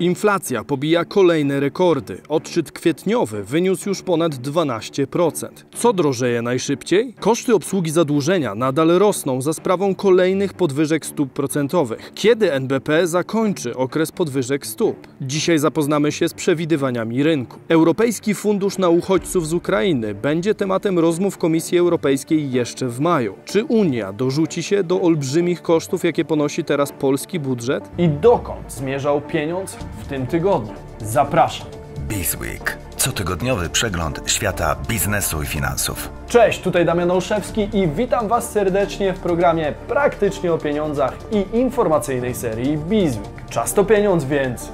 Inflacja pobija kolejne rekordy. Odczyt kwietniowy wyniósł już ponad 12%. Co drożeje najszybciej? Koszty obsługi zadłużenia nadal rosną za sprawą kolejnych podwyżek stóp procentowych. Kiedy NBP zakończy okres podwyżek stóp? Dzisiaj zapoznamy się z przewidywaniami rynku. Europejski Fundusz na Uchodźców z Ukrainy będzie tematem rozmów Komisji Europejskiej jeszcze w maju. Czy Unia dorzuci się do olbrzymich kosztów, jakie ponosi teraz polski budżet? I dokąd zmierzał pieniądz w tym tygodniu? Zapraszam. Bizweek. Cotygodniowy przegląd świata biznesu i finansów. Cześć, tutaj Damian Olszewski i witam Was serdecznie w programie Praktycznie o pieniądzach i informacyjnej serii Bizweek. Czas to pieniądz, więc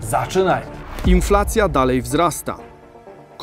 zaczynajmy. Inflacja dalej wzrasta.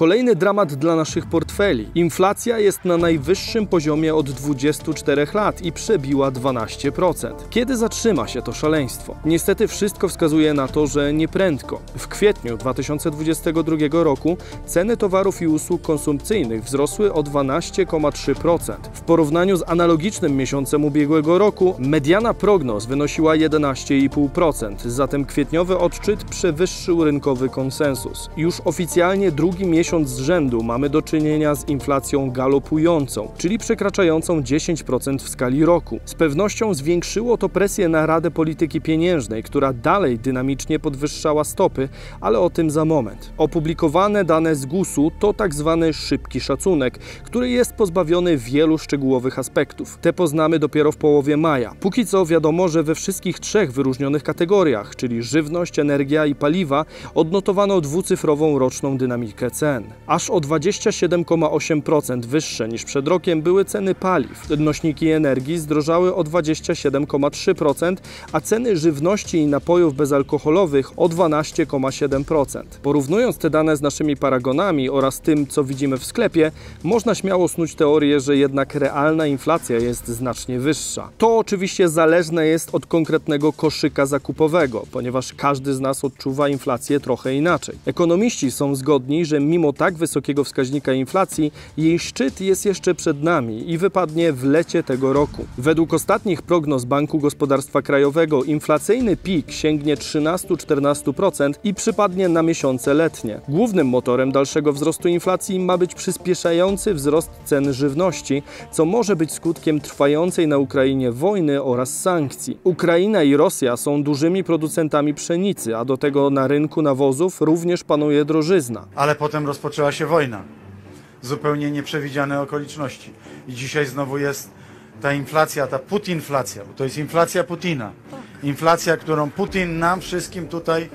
Kolejny dramat dla naszych portfeli. Inflacja jest na najwyższym poziomie od 24 lat i przebiła 12%. Kiedy zatrzyma się to szaleństwo? Niestety wszystko wskazuje na to, że nieprędko. W kwietniu 2022 roku ceny towarów i usług konsumpcyjnych wzrosły o 12,3%. W porównaniu z analogicznym miesiącem ubiegłego roku mediana prognoz wynosiła 11,5%, zatem kwietniowy odczyt przewyższył rynkowy konsensus. Już oficjalnie drugi miesiąc z rzędu mamy do czynienia z inflacją galopującą, czyli przekraczającą 10% w skali roku. Z pewnością zwiększyło to presję na Radę Polityki Pieniężnej, która dalej dynamicznie podwyższała stopy, ale o tym za moment. Opublikowane dane z GUS-u to tak zwany szybki szacunek, który jest pozbawiony wielu szczegółowych aspektów. Te poznamy dopiero w połowie maja. Póki co wiadomo, że we wszystkich trzech wyróżnionych kategoriach, czyli żywność, energia i paliwa, odnotowano dwucyfrową roczną dynamikę cen. Aż o 27,8% wyższe niż przed rokiem były ceny paliw. Nośniki energii zdrożały o 27,3%, a ceny żywności i napojów bezalkoholowych o 12,7%. Porównując te dane z naszymi paragonami oraz tym, co widzimy w sklepie, można śmiało snuć teorię, że jednak realna inflacja jest znacznie wyższa. To oczywiście zależne jest od konkretnego koszyka zakupowego, ponieważ każdy z nas odczuwa inflację trochę inaczej. Ekonomiści są zgodni, że mimo tak wysokiego wskaźnika inflacji, jej szczyt jest jeszcze przed nami i wypadnie w lecie tego roku. Według ostatnich prognoz Banku Gospodarstwa Krajowego inflacyjny pik sięgnie 13-14% i przypadnie na miesiące letnie. Głównym motorem dalszego wzrostu inflacji ma być przyspieszający wzrost cen żywności, co może być skutkiem trwającej na Ukrainie wojny oraz sankcji. Ukraina i Rosja są dużymi producentami pszenicy, a do tego na rynku nawozów również panuje drożyzna. Ale potem rozpoczęła się wojna. Zupełnie nieprzewidziane okoliczności. I dzisiaj znowu jest ta inflacja, ta putinflacja, bo to jest inflacja Putina. Inflacja, którą Putin nam wszystkim tutaj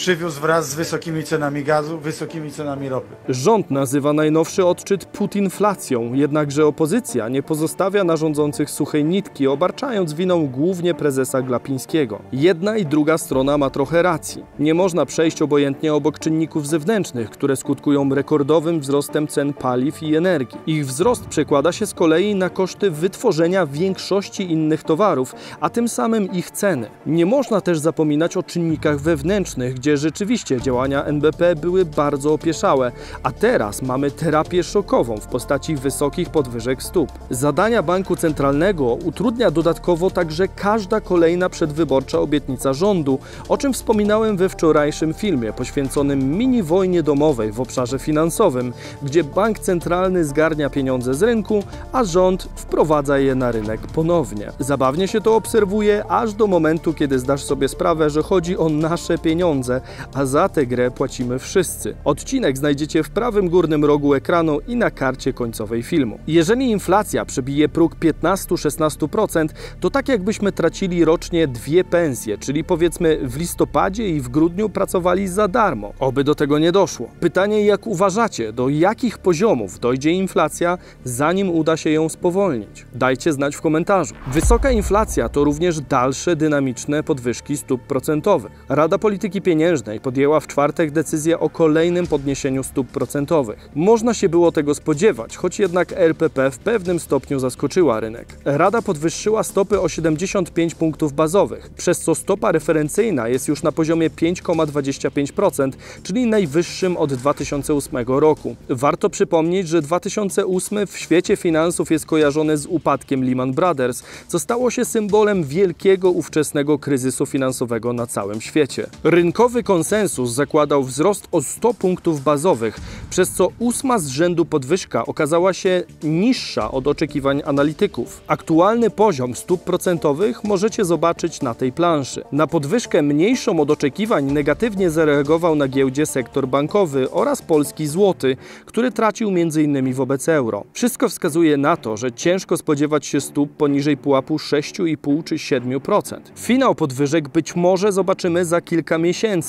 przywiózł wraz z wysokimi cenami gazu, wysokimi cenami ropy. Rząd nazywa najnowszy odczyt putinflacją, jednakże opozycja nie pozostawia na rządzących suchej nitki, obarczając winą głównie prezesa Glapińskiego. Jedna i druga strona ma trochę racji. Nie można przejść obojętnie obok czynników zewnętrznych, które skutkują rekordowym wzrostem cen paliw i energii. Ich wzrost przekłada się z kolei na koszty wytworzenia większości innych towarów, a tym samym ich ceny. Nie można też zapominać o czynnikach wewnętrznych, gdzie rzeczywiście działania NBP były bardzo opieszałe, a teraz mamy terapię szokową w postaci wysokich podwyżek stóp. Zadania banku centralnego utrudnia dodatkowo także każda kolejna przedwyborcza obietnica rządu, o czym wspominałem we wczorajszym filmie poświęconym mini wojnie domowej w obszarze finansowym, gdzie bank centralny zgarnia pieniądze z rynku, a rząd wprowadza je na rynek ponownie. Zabawnie się to obserwuje aż do momentu, kiedy zdasz sobie sprawę, że chodzi o nasze pieniądze, a za tę grę płacimy wszyscy. Odcinek znajdziecie w prawym górnym rogu ekranu i na karcie końcowej filmu. Jeżeli inflacja przebije próg 15-16%, to tak jakbyśmy tracili rocznie dwie pensje, czyli powiedzmy w listopadzie i w grudniu pracowali za darmo. Oby do tego nie doszło. Pytanie jak uważacie, do jakich poziomów dojdzie inflacja, zanim uda się ją spowolnić? Dajcie znać w komentarzu. Wysoka inflacja to również dalsze dynamiczne podwyżki stóp procentowych. Rada Polityki Pieniężnej podjęła w czwartek decyzję o kolejnym podniesieniu stóp procentowych. Można się było tego spodziewać, choć jednak RPP w pewnym stopniu zaskoczyła rynek. Rada podwyższyła stopy o 75 punktów bazowych, przez co stopa referencyjna jest już na poziomie 5,25%, czyli najwyższym od 2008 roku. Warto przypomnieć, że 2008 w świecie finansów jest kojarzony z upadkiem Lehman Brothers, co stało się symbolem wielkiego ówczesnego kryzysu finansowego na całym świecie. Rynkowy Rynkowy konsensus zakładał wzrost o 100 punktów bazowych, przez co ósma z rzędu podwyżka okazała się niższa od oczekiwań analityków. Aktualny poziom stóp procentowych możecie zobaczyć na tej planszy. Na podwyżkę mniejszą od oczekiwań negatywnie zareagował na giełdzie sektor bankowy oraz polski złoty, który tracił m.in. wobec euro. Wszystko wskazuje na to, że ciężko spodziewać się stóp poniżej pułapu 6,5 czy 7%. Finał podwyżek być może zobaczymy za kilka miesięcy,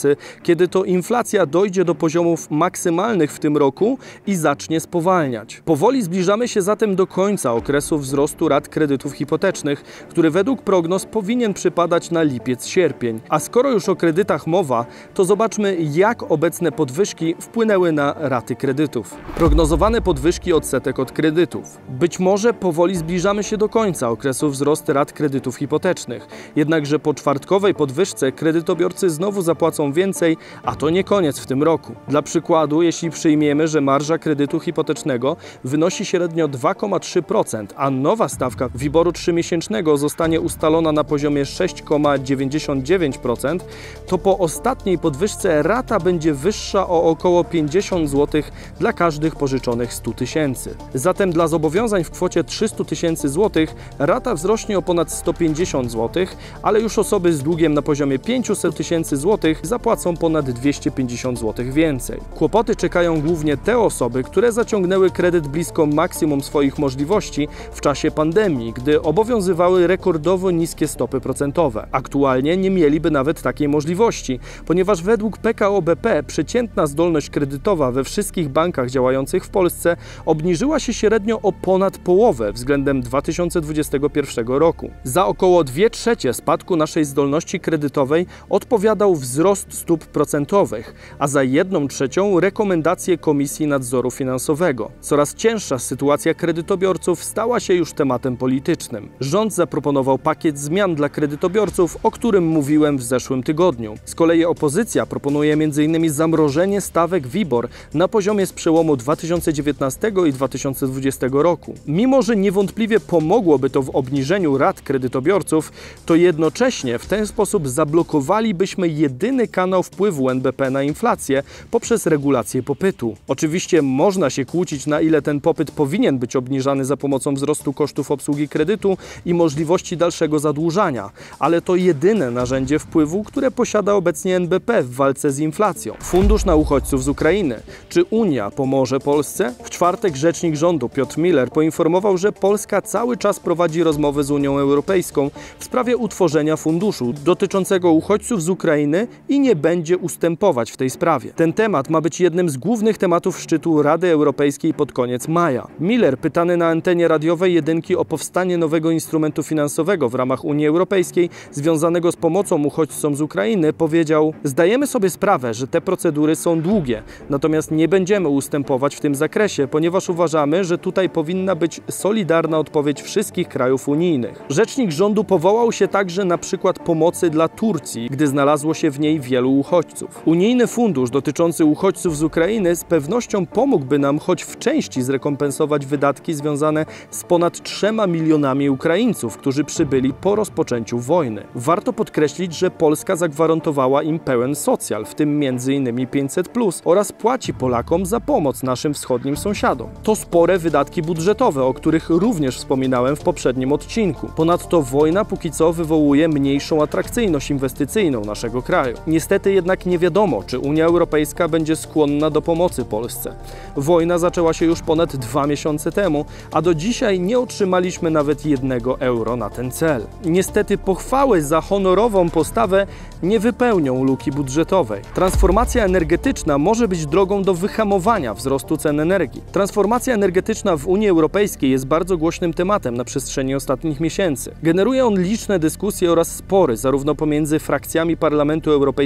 kiedy to inflacja dojdzie do poziomów maksymalnych w tym roku i zacznie spowalniać. Powoli zbliżamy się zatem do końca okresu wzrostu rat kredytów hipotecznych, który według prognoz powinien przypadać na lipiec-sierpień. A skoro już o kredytach mowa, to zobaczmy jak obecne podwyżki wpłynęły na raty kredytów. Prognozowane podwyżki odsetek od kredytów. Być może powoli zbliżamy się do końca okresu wzrostu rat kredytów hipotecznych. Jednakże po czwartkowej podwyżce kredytobiorcy znowu zapłacą więcej, a to nie koniec w tym roku. Dla przykładu, jeśli przyjmiemy, że marża kredytu hipotecznego wynosi średnio 2,3%, a nowa stawka WIBORu 3-miesięcznego zostanie ustalona na poziomie 6,99%, to po ostatniej podwyżce rata będzie wyższa o około 50 zł dla każdych pożyczonych 100 tysięcy. Zatem dla zobowiązań w kwocie 300 tysięcy złotych rata wzrośnie o ponad 150 zł, ale już osoby z długiem na poziomie 500 tysięcy złotych zapłacą ponad 250 zł więcej. Kłopoty czekają głównie te osoby, które zaciągnęły kredyt blisko maksimum swoich możliwości w czasie pandemii, gdy obowiązywały rekordowo niskie stopy procentowe. Aktualnie nie mieliby nawet takiej możliwości, ponieważ według PKO BP przeciętna zdolność kredytowa we wszystkich bankach działających w Polsce obniżyła się średnio o ponad połowę względem 2021 roku. Za około 2 trzecie spadku naszej zdolności kredytowej odpowiadał wzrost stóp procentowych, a za 1 trzecią rekomendacje Komisji Nadzoru Finansowego. Coraz cięższa sytuacja kredytobiorców stała się już tematem politycznym. Rząd zaproponował pakiet zmian dla kredytobiorców, o którym mówiłem w zeszłym tygodniu. Z kolei opozycja proponuje m.in. zamrożenie stawek WIBOR na poziomie z przełomu 2019 i 2020 roku. Mimo, że niewątpliwie pomogłoby to w obniżeniu rat kredytobiorców, to jednocześnie w ten sposób zablokowalibyśmy jedyny kanał wpływu NBP na inflację poprzez regulację popytu. Oczywiście można się kłócić, na ile ten popyt powinien być obniżany za pomocą wzrostu kosztów obsługi kredytu i możliwości dalszego zadłużania, ale to jedyne narzędzie wpływu, które posiada obecnie NBP w walce z inflacją. Fundusz na uchodźców z Ukrainy. Czy Unia pomoże Polsce? W czwartek rzecznik rządu Piotr Miller poinformował, że Polska cały czas prowadzi rozmowy z Unią Europejską w sprawie utworzenia funduszu dotyczącego uchodźców z Ukrainy i nie będzie ustępować w tej sprawie. Ten temat ma być jednym z głównych tematów szczytu Rady Europejskiej pod koniec maja. Miller, pytany na antenie radiowej jedynki o powstanie nowego instrumentu finansowego w ramach Unii Europejskiej związanego z pomocą uchodźcom z Ukrainy, powiedział: Zdajemy sobie sprawę, że te procedury są długie, natomiast nie będziemy ustępować w tym zakresie, ponieważ uważamy, że tutaj powinna być solidarna odpowiedź wszystkich krajów unijnych. Rzecznik rządu powołał się także na przykład pomocy dla Turcji, gdy znalazło się w niej wielu uchodźców. Unijny fundusz dotyczący uchodźców z Ukrainy z pewnością pomógłby nam choć w części zrekompensować wydatki związane z ponad 3 milionami Ukraińców, którzy przybyli po rozpoczęciu wojny. Warto podkreślić, że Polska zagwarantowała im pełen socjal, w tym m.in. 500 oraz płaci Polakom za pomoc naszym wschodnim sąsiadom. To spore wydatki budżetowe, o których również wspominałem w poprzednim odcinku. Ponadto wojna póki co wywołuje mniejszą atrakcyjność inwestycyjną naszego kraju. Niestety jednak nie wiadomo, czy Unia Europejska będzie skłonna do pomocy Polsce. Wojna zaczęła się już ponad dwa miesiące temu, a do dzisiaj nie otrzymaliśmy nawet jednego euro na ten cel. Niestety pochwały za honorową postawę nie wypełnią luki budżetowej. Transformacja energetyczna może być drogą do wyhamowania wzrostu cen energii. Transformacja energetyczna w Unii Europejskiej jest bardzo głośnym tematem na przestrzeni ostatnich miesięcy. Generuje on liczne dyskusje oraz spory zarówno pomiędzy frakcjami Parlamentu Europejskiego,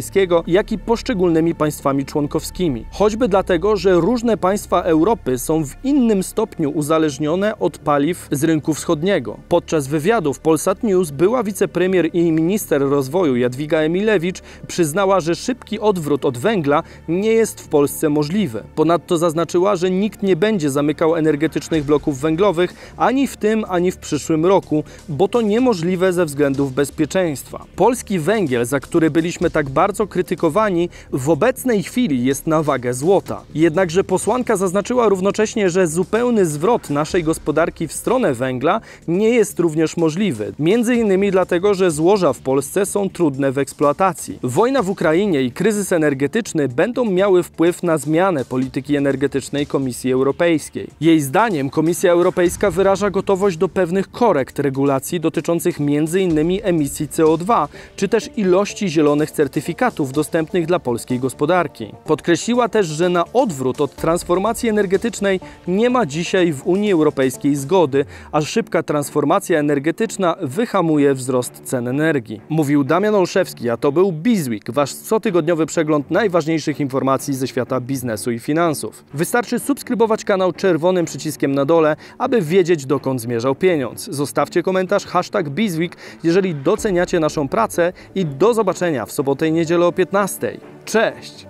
jak i poszczególnymi państwami członkowskimi. Choćby dlatego, że różne państwa Europy są w innym stopniu uzależnione od paliw z rynku wschodniego. Podczas wywiadu w Polsat News była wicepremier i minister rozwoju Jadwiga Emilewicz przyznała, że szybki odwrót od węgla nie jest w Polsce możliwy. Ponadto zaznaczyła, że nikt nie będzie zamykał energetycznych bloków węglowych ani w tym, ani w przyszłym roku, bo to niemożliwe ze względów bezpieczeństwa. Polski węgiel, za który byliśmy tak bardzo bardzo krytykowani, w obecnej chwili jest na wagę złota. Jednakże posłanka zaznaczyła równocześnie, że zupełny zwrot naszej gospodarki w stronę węgla nie jest również możliwy. Między innymi dlatego, że złoża w Polsce są trudne w eksploatacji. Wojna w Ukrainie i kryzys energetyczny będą miały wpływ na zmianę polityki energetycznej Komisji Europejskiej. Jej zdaniem Komisja Europejska wyraża gotowość do pewnych korekt regulacji dotyczących m.in. emisji CO2 czy też ilości zielonych certyfikatów dostępnych dla polskiej gospodarki. Podkreśliła też, że na odwrót od transformacji energetycznej nie ma dzisiaj w Unii Europejskiej zgody, a szybka transformacja energetyczna wyhamuje wzrost cen energii. Mówił Damian Olszewski, a to był Bizweek, wasz cotygodniowy przegląd najważniejszych informacji ze świata biznesu i finansów. Wystarczy subskrybować kanał czerwonym przyciskiem na dole, aby wiedzieć dokąd zmierzał pieniądz. Zostawcie komentarz hashtag Bizweek, jeżeli doceniacie naszą pracę i do zobaczenia w sobotę i niedzielę o 15. Cześć!